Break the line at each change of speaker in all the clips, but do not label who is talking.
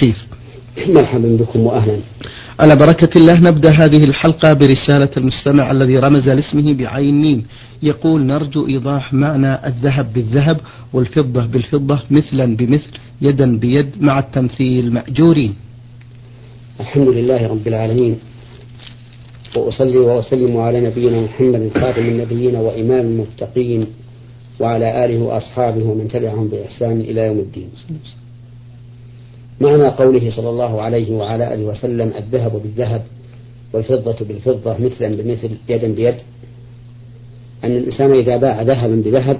شيخ.
مرحبا بكم وأهلا.
على بركة الله نبدأ هذه الحلقة برسالة المستمع الذي رمز لاسمه بعين ميم. يقول نرجو إيضاح معنى الذهب بالذهب والفضة بالفضة مثلا بمثل يدا بيد مع التمثيل مأجورين.
الحمد لله رب العالمين. وأصلي وأسلم على نبينا محمد خاتم النبيين وإمام المتقين وعلى آله وأصحابه ومن تبعهم بإحسان إلى يوم الدين. معنى قوله صلى الله عليه وعلى آله وسلم الذهب بالذهب والفضة بالفضة مثلا بمثل يدا بيد أن الإنسان إذا باع ذهبا بذهب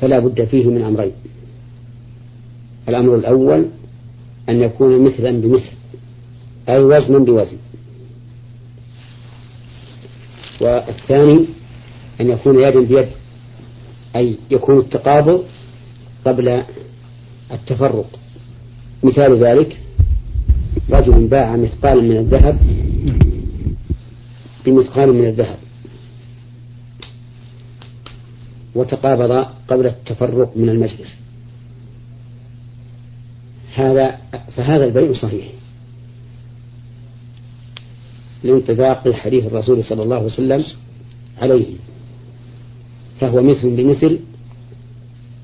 فلا بد فيه من أمرين. الأمر الأول أن يكون مثلا بمثل أي وزنا بوزن. والثاني أن يكون يدا بيد أي يكون التقابض قبل التفرق. مثال ذلك رجل باع مثقالا من الذهب بمثقال من الذهب وتقابض قبل التفرق من المجلس. هذا فهذا البيع صحيح. لانطباق حديث الرسول صلى الله عليه وسلم عليه. فهو مثل بمثل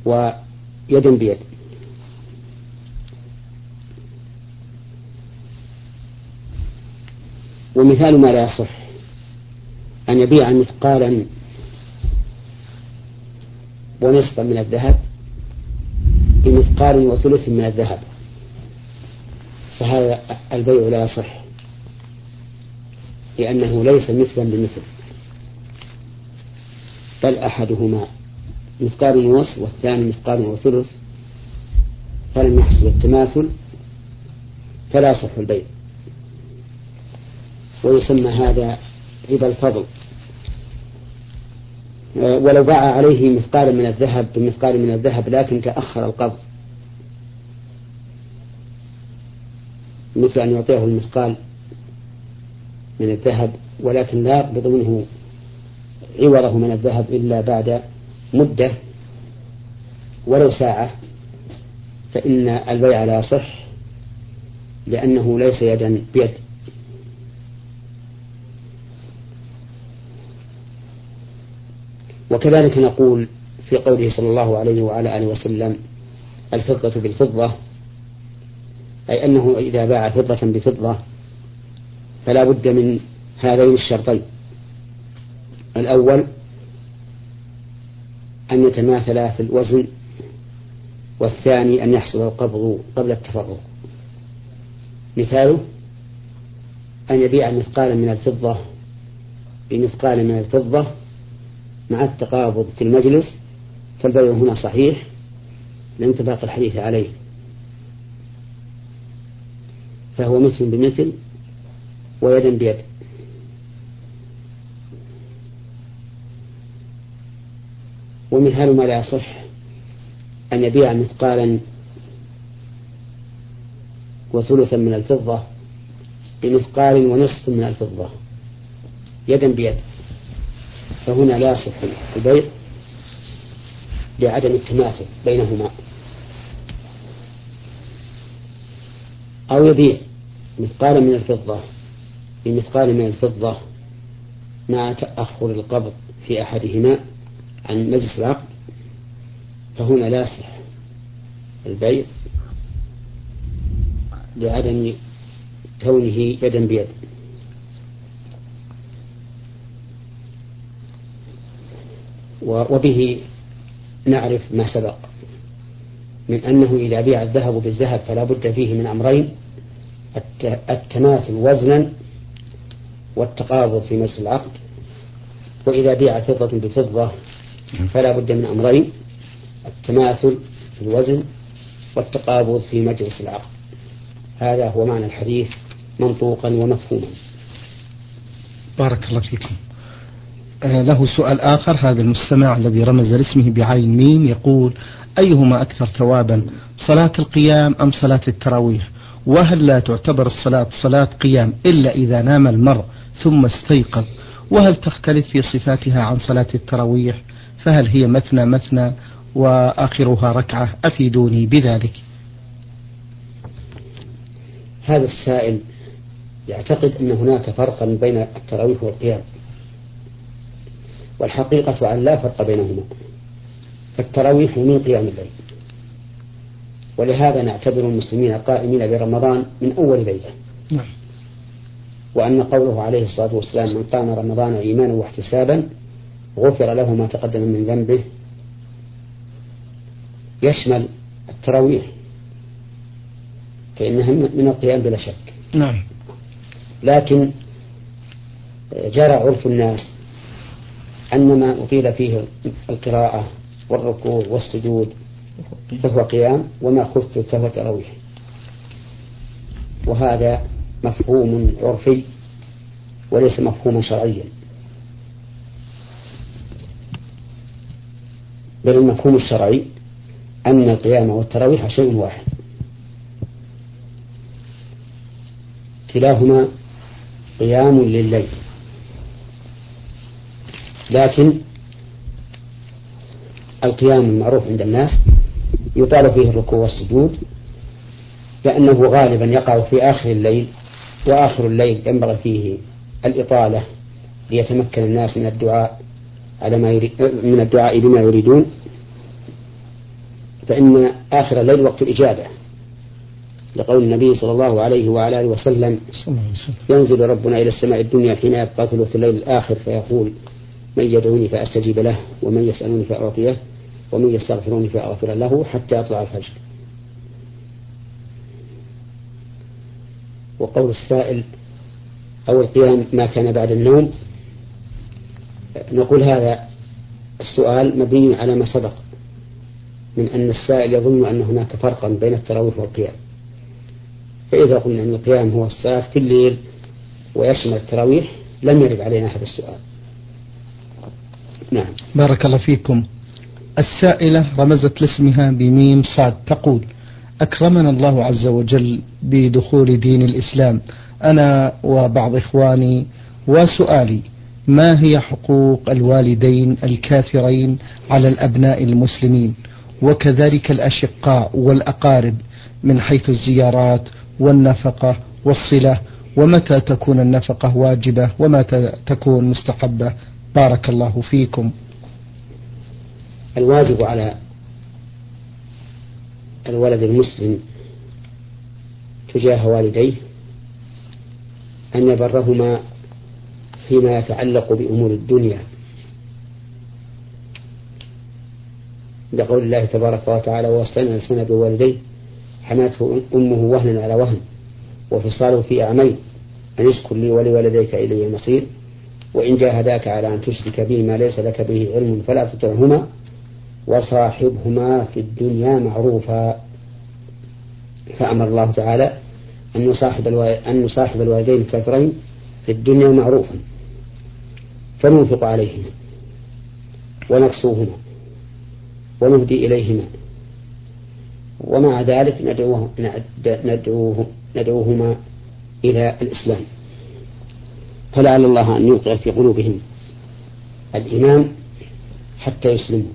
ويد بيد. ومثال ما لا يصح. أن يبيع مثقالا ونصفا من الذهب بمثقال وثلث من الذهب. فهذا البيع لا يصح لأنه ليس مثلا بمثل بل أحدهما مثقال ونصف والثاني مثقال وثلث فلم يحصل التماثل فلا يصح البيع. ويسمى هذا ربا الفضل. ولو باع عليه مثقالا من الذهب بمثقال من الذهب لكن تأخر القبض. مثل أن يعطيه المثقال من الذهب ولكن لا يقبض منه عوضه من الذهب إلا بعد مدة ولو ساعة. فإن البيع لا يصح لأنه ليس يدا بيد. وكذلك نقول في قوله صلى الله عليه وعلى آله وسلم الفضة بالفضة أي أنه إذا باع فضة بفضة فلا بد من هذين الشرطين. الأول أن يتماثلا في الوزن والثاني أن يحصل القبض قبل التفرق مثاله أن يبيع مثقالا من الفضة بمثقال من الفضة مع التقابض في المجلس فالبيع هنا صحيح لانطباق الحديث عليه. فهو مثل بمثل ويدا بيد. ومثال ما لا يصح أن يبيع مثقالا وثلثا من الفضة بمثقال ونصف من الفضة يدا بيد. فهنا لا يصح البيع لعدم التماثل بينهما. أو يبيع مثقالا من الفضة بمثقال من الفضة مع تأخر القبض في أحدهما عن مجلس العقد فهنا لا يصح البيع لعدم كونه يدا بيد. وبه نعرف ما سبق. من أنه إذا بيع الذهب بالذهب فلا بد فيه من أمرين التماثل وزنا والتقابض في مجلس العقد وإذا بيع فضة بفضة فلا بد من أمرين التماثل في الوزن والتقابض في مجلس العقد. هذا هو معنى الحديث منطوقا ومفهوما.
بارك الله فيكم. له سؤال آخر. هذا المستمع الذي رمز لاسمه بعين ميم يقول أيهما أكثر ثوابا صلاة القيام أم صلاة التراويح؟ وهل لا تعتبر الصلاة صلاة قيام إلا إذا نام المرء ثم استيقظ؟ وهل تختلف في صفاتها عن صلاة التراويح؟ فهل هي مثنى مثنى وآخرها ركعة أفيدوني بذلك.
هذا السائل يعتقد أن هناك فرقا بين التراويح والقيام. والحقيقة أن لا فرق بينهما فالتراويح من قيام الليل. ولهذا نعتبر المسلمين قائمين برمضان من أول ليلة. نعم. وأن قوله عليه الصلاة والسلام من قام رمضان إيمانا واحتسابا غفر له ما تقدم من ذنبه. يشمل التراويح فإنها من القيام بلا شك.
نعم.
لكن جرى عرف الناس أن ما أطيل فيه القراءة والركوع والسجود فهو قيام وما خفت فهو تراويح. وهذا مفهوم عرفي وليس مفهوما شرعيا. بل المفهوم الشرعي أن القيام والتراويح شيء واحد. كلاهما قيام لليل. لكن القيام المعروف عند الناس يطال فيه الركوع والسجود لأنه غالبا يقع في آخر الليل وآخر الليل ينبغي فيه الإطالة ليتمكن الناس من الدعاء على ما يريد من الدعاء بما يريدون. فإن آخر الليل وقت الإجابة لقول النبي صلى الله عليه وعلى آله وسلم ينزل ربنا إلى السماء الدنيا حين يبقى ثلث الليل الآخر فيقول من يدعوني فأستجيب له ومن يسألني فأعطيه ومن يستغفروني فأغفر له حتى يطلع الفجر. وقول السائل أو القيام ما كان بعد النوم نقول هذا السؤال مبني على ما سبق من أن السائل يظن أن هناك فرقا بين التراويح والقيام. فإذا قلنا أن القيام هو الصلاة في الليل ويشمل التراويح لم يرد علينا هذا السؤال.
نعم. بارك الله فيكم. السائلة رمزت لاسمها بميم صاد تقول أكرمنا الله عز وجل بدخول دين الإسلام. أنا وبعض إخواني وسؤالي ما هي حقوق الوالدين الكافرين على الأبناء المسلمين؟ وكذلك الأشقاء والأقارب من حيث الزيارات والنفقة والصلة ومتى تكون النفقة واجبة ومتى تكون مستحبة؟ بارك الله فيكم.
الواجب على الولد المسلم تجاه والديه أن يبرهما فيما يتعلق بأمور الدنيا. لقول الله تبارك وتعالى ووصينا الإنسان بوالديه حماته أمه وهنا على وهن وفصاله في عامين أن اشكر لي ولوالديك إلي المصير وإن جاهداك على أن تشرك به ما ليس لك به علم فلا تطعهما وصاحبهما في الدنيا معروفا. فأمر الله تعالى أن يصاحب أن يصاحب الوالدين الكافرين في الدنيا معروفا. فننفق عليهما ونكسوهما ونهدي إليهما. ومع ذلك ندعوه ندعوه ندعوهما إلى الإسلام. فلعل الله أن يوقع في قلوبهم الإيمان حتى يسلموا.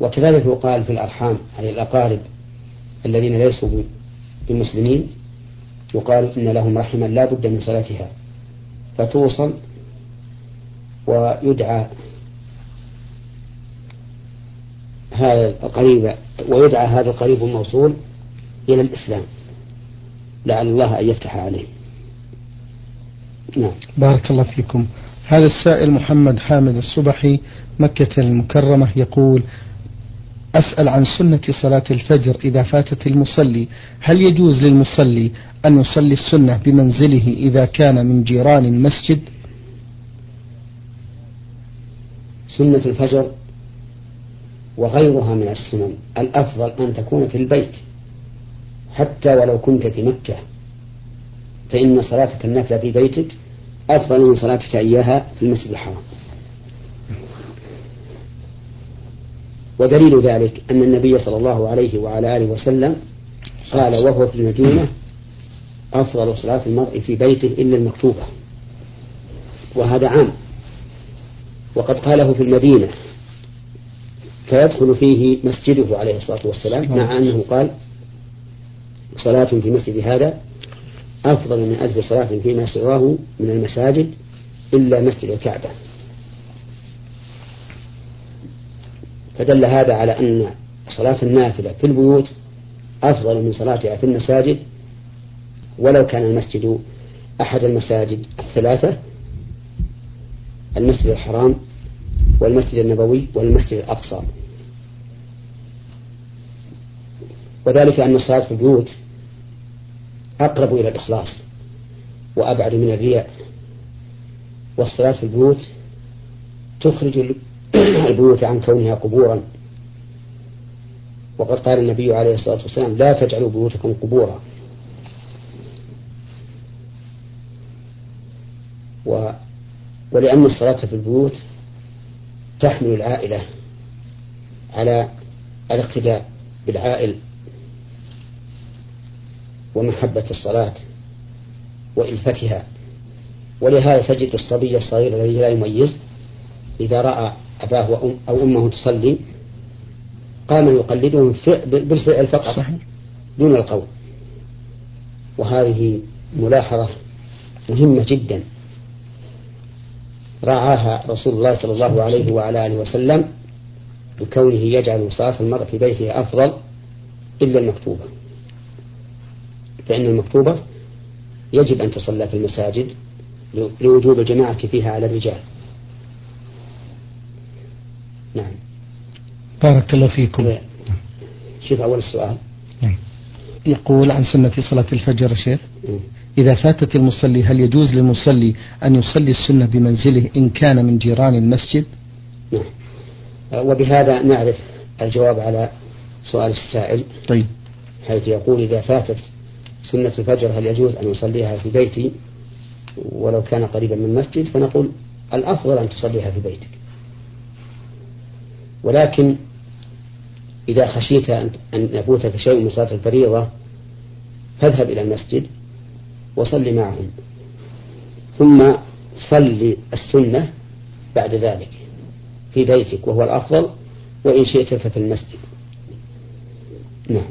وكذلك يقال في الأرحام على الأقارب الذين ليسوا بمسلمين يقال إن لهم رحما لا بد من صلاتها. فتوصل ويدعى هذا القريب ويدعى هذا القريب الموصول إلى الإسلام. لعل الله أن يفتح عليه.
نعم. بارك الله فيكم. هذا السائل محمد حامد الصبحي مكة المكرمة يقول أسأل عن سنة صلاة الفجر إذا فاتت المصلي. هل يجوز للمصلي أن يصلي السنة بمنزله إذا كان من جيران المسجد؟
سنة الفجر وغيرها من السنن الأفضل أن تكون في البيت حتى ولو كنت في مكة فإن صلاتك النافلة في بيتك أفضل من صلاتك إياها في المسجد الحرام. ودليل ذلك أن النبي صلى الله عليه وعلى آله وسلم قال وهو في المدينة أفضل صلاة المرء في بيته إلا المكتوبة. وهذا عام. وقد قاله في المدينة فيدخل فيه مسجده عليه الصلاة والسلام مع أنه قال صلاة في مسجد هذا أفضل من ألف صلاة فيما سواه من المساجد إلا مسجد الكعبة. فدل هذا على أن صلاة النافلة في البيوت أفضل من صلاتها في المساجد ولو كان المسجد أحد المساجد الثلاثة المسجد الحرام والمسجد النبوي والمسجد الأقصى. وذلك أن الصلاة في البيوت أقرب إلى الإخلاص وأبعد من الرياء والصلاة في البيوت تخرج البيوت عن كونها قبورا. وقد قال النبي عليه الصلاة والسلام لا تجعلوا بيوتكم قبورا. و ولأن الصلاة في البيوت تحمل العائلة على الاقتداء بالعائل ومحبة الصلاة وإلفتها. ولهذا تجد الصبي الصغير الذي لا يميز إذا رأى أباه أو أمه تصلي قام يقلدهم بالفعل فقط صحيح. دون القول. وهذه ملاحظة مهمة جدا رعاها رسول الله صلى الله عليه وعلى آله وسلم بكونه يجعل صلاة المرء في بيته أفضل إلا المكتوبة. فإن المكتوبة يجب أن تصلى في المساجد لوجوب الجماعة فيها على الرجال. نعم.
بارك الله فيكم.
شوف أول السؤال.
نعم. يقول عن سنة صلاة الفجر شيخ إذا فاتت المصلي هل يجوز للمصلي أن يصلي السنة بمنزله إن كان من جيران المسجد؟
نعم. وبهذا نعرف الجواب على سؤال السائل.
طيب.
حيث يقول إذا فاتت سنة الفجر هل يجوز أن يصليها في بيتي؟ ولو كان قريبا من المسجد فنقول الأفضل أن تصليها في بيتك. ولكن إذا خشيت أن يفوتك شيء من صلاة الفريضة فاذهب إلى المسجد وصل معهم. ثم صل السنة بعد ذلك في بيتك وهو الأفضل وإن شئت ففي المسجد. نعم.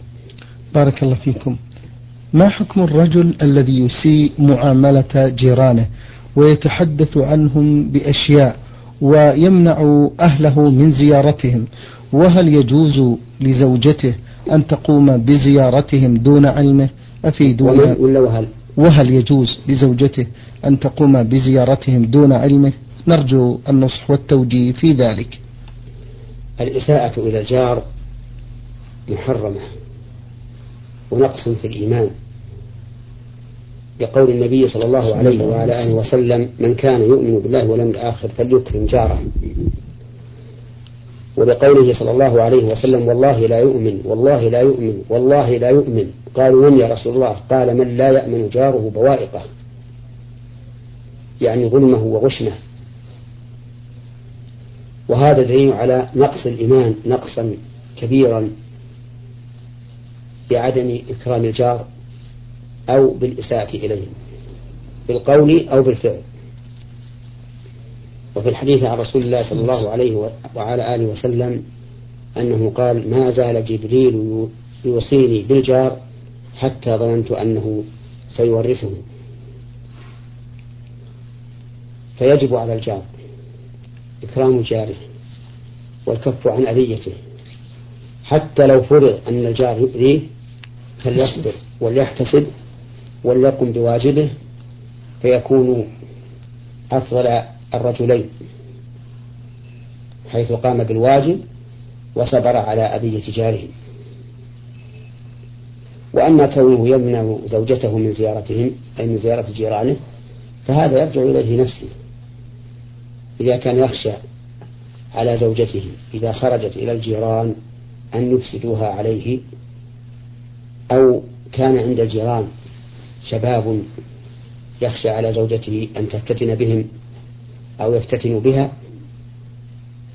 بارك الله فيكم. ما حكم الرجل الذي يسيء معاملة جيرانه ويتحدث عنهم بأشياء ويمنع أهله من زيارتهم؟ وهل يجوز لزوجته أن تقوم بزيارتهم دون علمه؟ أفيدونا
ولا وهل؟
وهل يجوز لزوجته أن تقوم بزيارتهم دون علمه؟ نرجو النصح والتوجيه في ذلك.
الإساءة إلى الجار محرمة. ونقص في الإيمان. لقول النبي صلى الله عليه وعلى آله وسلم من كان يؤمن بالله واليوم الآخر فليكرم جاره. ولقوله صلى الله عليه وسلم والله لا يؤمن والله لا يؤمن والله لا يؤمن. قالوا من يا رسول الله؟ قال من لا يأمن جاره بوائقه. يعني ظلمه وغشمه. وهذا دليل على نقص الإيمان نقصا كبيرا بعدم إكرام الجار أو بالإساءة إليه بالقول أو بالفعل. وفي الحديث عن رسول الله صلى الله عليه وعلى آله وسلم أنه قال ما زال جبريل يوصيني بالجار حتى ظننت أنه سيورثه. فيجب على الجار إكرام جاره والكف عن أذيته حتى لو فرض أن الجار يؤذيه فليصبر وليحتسب وليقم بواجبه فيكون أفضل الرجلين حيث قام بالواجب وصبر على أذية جاره وأما كونه يمنع زوجته من زيارتهم أي من زيارة جيرانه فهذا يرجع إليه نفسه. إذا كان يخشى على زوجته إذا خرجت إلى الجيران أن يفسدوها عليه أو كان عند الجيران شباب يخشى على زوجته أن تفتتن بهم أو يفتتن بها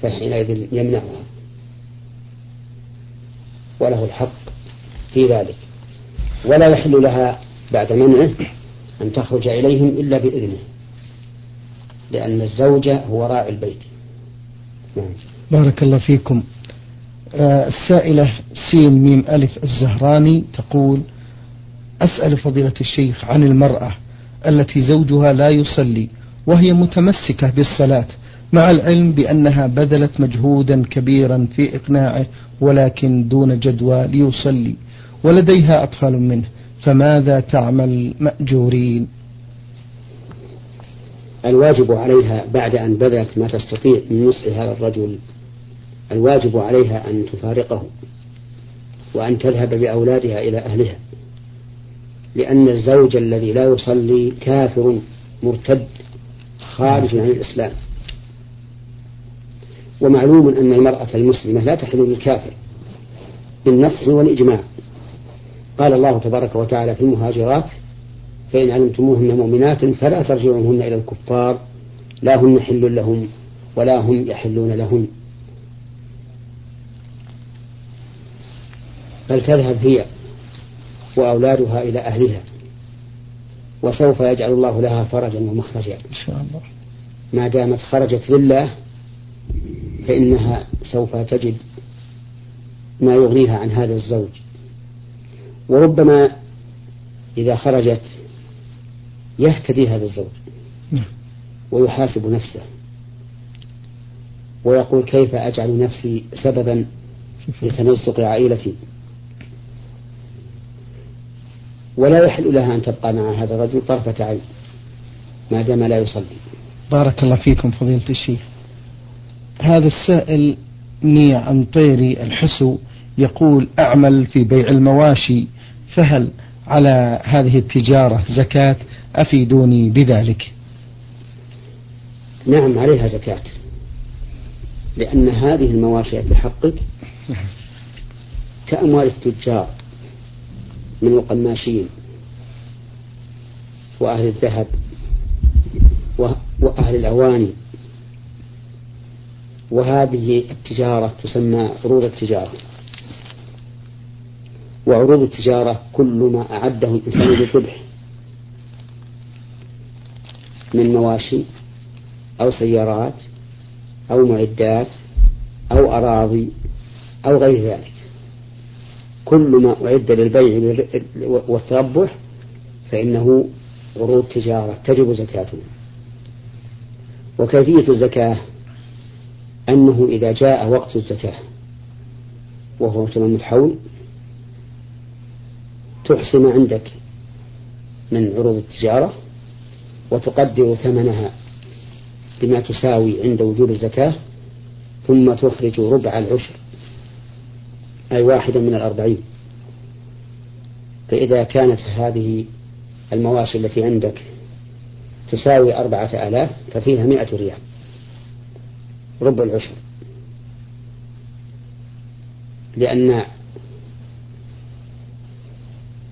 فحينئذ يمنعها. وله الحق في ذلك. ولا يحل لها بعد منعه أن تخرج إليهم إلا بإذنه لأن الزوج هو راعي البيت.
نعم. بارك الله فيكم. السائلة سين ميم ألف الزهراني تقول أسأل فضيلة الشيخ عن المرأة التي زوجها لا يصلي وهي متمسكة بالصلاة مع العلم بأنها بذلت مجهودا كبيرا في إقناعه ولكن دون جدوى ليصلي ولديها أطفال منه فماذا تعمل مأجورين؟
الواجب عليها بعد أن بذلت ما تستطيع من نصح هذا الرجل. الواجب عليها أن تفارقه وأن تذهب بأولادها إلى أهلها لأن الزوج الذي لا يصلي كافر مرتد خارج عن الإسلام. ومعلوم أن المرأة المسلمة لا تحل للكافر بالنص والإجماع. قال الله تبارك وتعالى في المهاجرات فإن علمتموهن مؤمنات فلا ترجعوهن إلى الكفار لا هن حل لهم ولا هم يحلون لهن. بل تذهب هي وأولادها إلى أهلها. وسوف يجعل الله لها فرجا ومخرجا.
إن شاء الله.
ما دامت خرجت لله فإنها سوف تجد ما يغنيها عن هذا الزوج. وربما إذا خرجت يهتدي هذا الزوج.
نعم.
ويحاسب نفسه. ويقول كيف أجعل نفسي سببا لتمزق عائلتي؟ ولا يحل لها أن تبقى مع هذا الرجل طرفة عين ما دام لا يصلي.
بارك الله فيكم فضيلة الشيخ. هذا السائل منيع أمطيري الحسو يقول أعمل في بيع المواشي فهل على هذه التجارة زكاة؟ أفيدوني بذلك.
نعم عليها زكاة. لأن هذه المواشي في حقك. كأموال التجار. من القماشين وأهل الذهب وأهل الأواني. وهذه التجارة تسمى عروض التجارة. وعروض التجارة كل ما أعده الإنسان للربح من مواشي أو سيارات أو معدات أو أراضي أو غير ذلك. كل ما أعد للبيع والتربح فإنه عروض تجارة تجب زكاته. وكيفية الزكاة؟ أنه إذا جاء وقت الزكاة وهو تمام الحول تحصي ما عندك من عروض التجارة وتقدر ثمنها بما تساوي عند وجوب الزكاة ثم تخرج ربع العشر. أي واحدا من الأربعين. فإذا كانت هذه المواشي التي عندك تساوي أربعة آلاف ففيها مئة ريال. ربع العشر. لأن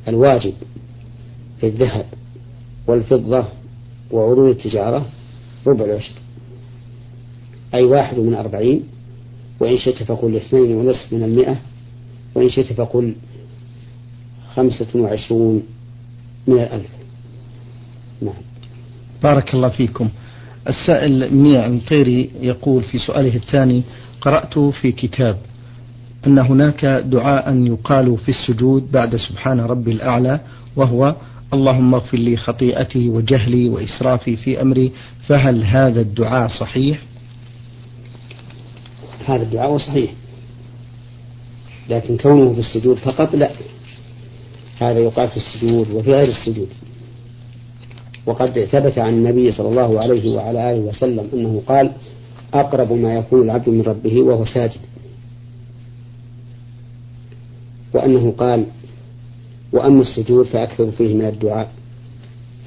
الواجب في الذهب والفضة وعروض التجارة ربع العشر. أي واحد من أربعين وإن شئت فقل اثنين ونصف من المئة. وإن شئت فقل خمسة وعشرون من الألف. نعم.
بارك الله فيكم. السائل منيع مطيري يقول في سؤاله الثاني قرأت في كتاب أن هناك دعاء يقال في السجود بعد سبحان ربي الأعلى وهو اللهم اغفر لي خطيئتي وجهلي وإسرافي في أمري فهل هذا الدعاء صحيح؟
هذا الدعاء صحيح. لكن كونه في السجود فقط لا. هذا يقال في السجود وفي غير السجود. وقد ثبت عن النبي صلى الله عليه وعلى آله وسلم أنه قال أقرب ما يكون العبد من ربه وهو ساجد. وأنه قال وأما السجود فأكثر فيه من الدعاء.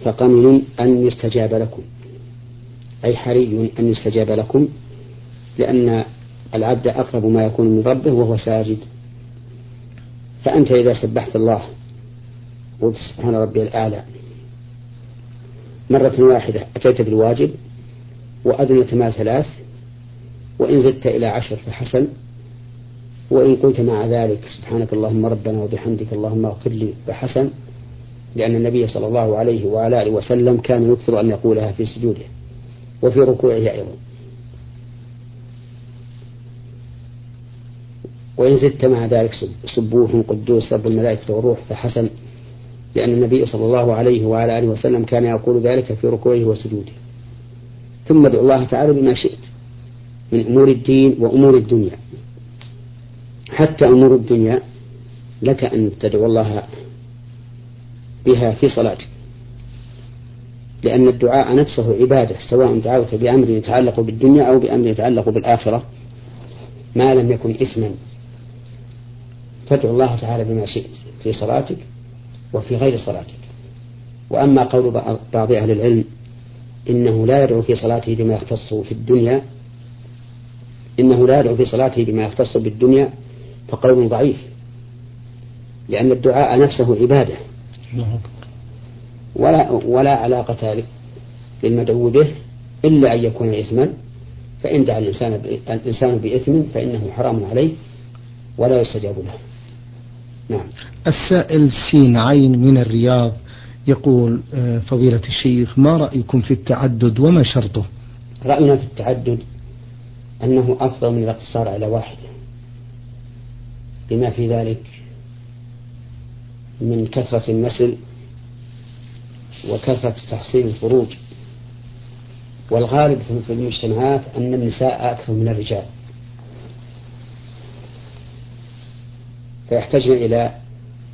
فقمن أن يستجاب لكم. أي حري أن يستجاب لكم لأن العبد أقرب ما يكون من ربه وهو ساجد. فأنت إذا سبحت الله قلت سبحان ربي الأعلى. مرة واحدة أتيت بالواجب وأذنت ما ثلاث وإن زدت إلى عشر فحسن وإن قلت مع ذلك سبحانك اللهم ربنا وبحمدك اللهم اغفر لي فحسن لأن النبي صلى الله عليه وعلى آله وسلم كان يكثر أن يقولها في سجوده وفي ركوعه أيضا. وإن زدت مع ذلك سبوح قدوس رب الملائكة والروح فحسن لأن النبي صلى الله عليه وعلى آله وسلم كان يقول ذلك في ركوعه وسجوده. ثم ادعو الله تعالى بما شئت من أمور الدين وأمور الدنيا. حتى أمور الدنيا لك أن تدعو الله بها في صلاتك. لأن الدعاء نفسه عبادة سواء دعوت بأمر يتعلق بالدنيا أو بأمر يتعلق بالآخرة ما لم يكن إثما. فادعو الله تعالى بما شئت في صلاتك وفي غير صلاتك وأما قول بعض أهل العلم إنه لا يدعو في صلاته بما يختص في الدنيا إنه لا يدعو في صلاته بما يختص بالدنيا فقول ضعيف لأن الدعاء نفسه عبادة ولا ولا علاقة للمدعو به إلا أن يكون إثما فإن دعا الإنسان الإنسان بإثم فإنه حرام عليه ولا يستجاب له. نعم.
السائل سين عين من الرياض يقول آه، فضيلة الشيخ ما رأيكم في التعدد وما شرطه؟
رأينا في التعدد أنه أفضل من الاقتصار على واحدة لما في ذلك من كثرة النسل وكثرة تحصيل الفروج والغالب في المجتمعات أن النساء أكثر من الرجال فيحتاجن إلى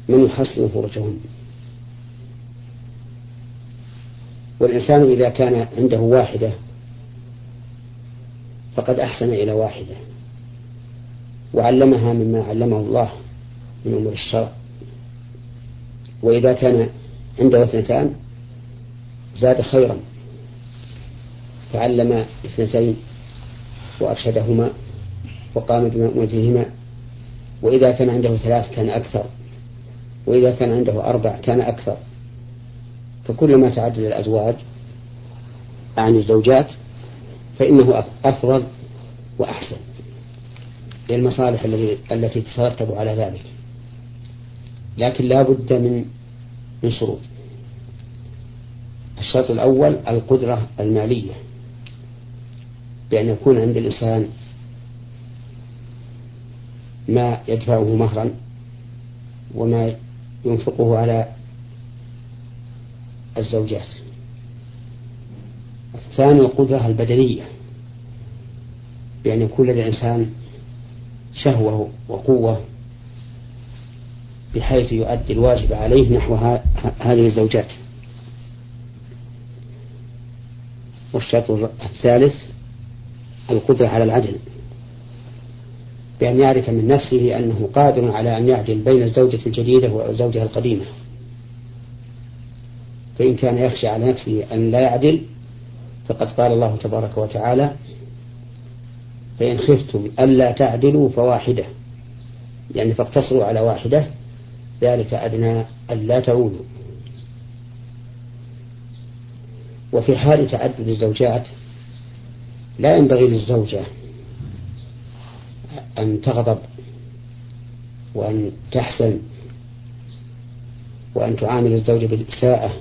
من يحصن فروجهن والإنسان إذا كان عنده واحدة فقد أحسن إلى واحدة وعلمها مما علمه الله من أمور الشرع. وإذا كان عنده اثنتان زاد خيرا فعلم اثنتين وأرشدهما وقام بمأمورهما وإذا كان عنده ثلاث كان أكثر. وإذا كان عنده أربع كان أكثر. فكلما تعدد الأزواج عن الزوجات فإنه أفضل وأحسن. للمصالح التي تترتب على ذلك. لكن لا بد من من شروط. الشرط الأول القدرة المالية. بأن يكون عند الإنسان ما يدفعه مهرا وما ينفقه على الزوجات. الثاني القدرة البدنية بأن يكون لدى الإنسان شهوة وقوة بحيث يؤدي الواجب عليه نحو هذه الزوجات. والشرط الثالث القدرة على العدل. بأن يعرف من نفسه أنه قادر على أن يعدل بين الزوجة الجديدة والزوجة القديمة. فإن كان يخشى على نفسه أن لا يعدل فقد قال الله تبارك وتعالى فإن خفتم ألا تعدلوا فواحدة. يعني فاقتصروا على واحدة ذلك أدنى ألا تعودوا وفي حال تعدد الزوجات لا ينبغي للزوجة أن تغضب وأن تحزن وأن تعامل الزوج بالإساءة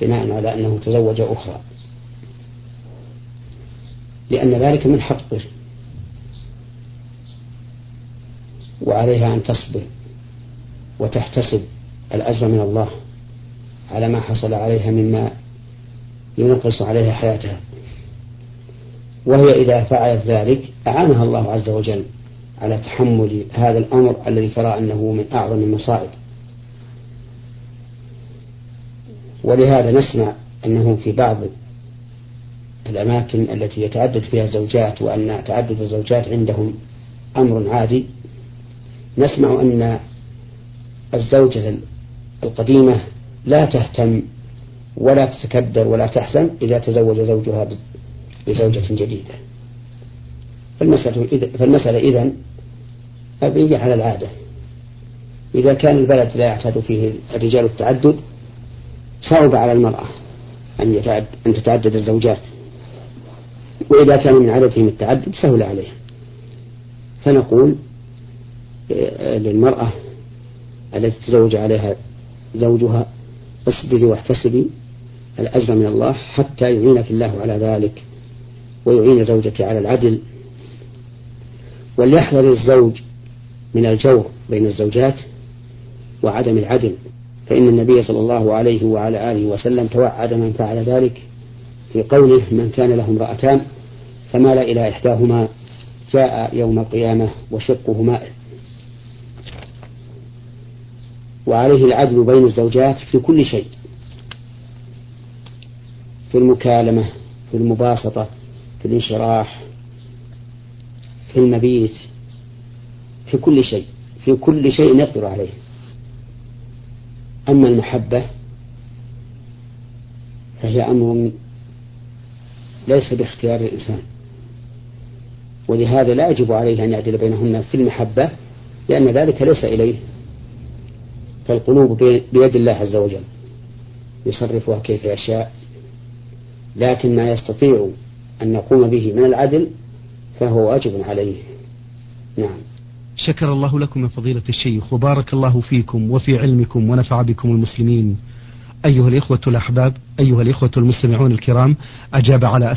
بناء على أنه تزوج أخرى. لأن ذلك من حقه وعليها أن تصبر وتحتسب الأجر من الله على ما حصل عليها مما ينقص عليها حياتها. وهي إذا فعلت ذلك أعانها الله عز وجل. على تحمل هذا الأمر الذي ترى أنه من أعظم المصائب. ولهذا نسمع أنه في بعض الأماكن التي يتعدد فيها الزوجات وأن تعدد الزوجات عندهم أمر عادي نسمع أن الزوجة القديمة لا تهتم ولا تتكدر ولا تحزن إذا تزوج زوجها بزوجة جديدة. فالمسألة إذا مبنية على العادة. إذا كان البلد لا يعتاد فيه الرجال التعدد صعب على المرأة أن يتعد أن تتعدد الزوجات. وإذا كان من عادتهم التعدد سهل عليها. فنقول آه، للمرأة التي تزوج عليها زوجها اصبري واحتسبي الأجر من الله حتى يعينك الله على ذلك ويعين زوجك على العدل. وليحذر الزوج من الجور بين الزوجات وعدم العدل فإن النبي صلى الله عليه وعلى آله وسلم توعد من فعل ذلك في قوله من كان له امرأتان فمال إلى إحداهما جاء يوم القيامة وشقه مائل وعليه العدل بين الزوجات في كل شيء في المكالمة في المباسطة في الانشراح في المبيت في كل شيء في كل شيء يقدر عليه. أما المحبة فهي أمر ليس باختيار الإنسان. ولهذا لا يجب عليه أن يعدل بينهن في المحبة لأن ذلك ليس إليه. فالقلوب بيد الله عز وجل. يصرفها كيف يشاء. لكن ما يستطيع أن نقوم به من العدل فهو واجب عليه. نعم.
شكر الله لكم يا فضيلة الشيخ وبارك الله فيكم وفي علمكم ونفع بكم المسلمين. أيها الإخوة الأحباب أيها الإخوة المستمعون الكرام أجاب على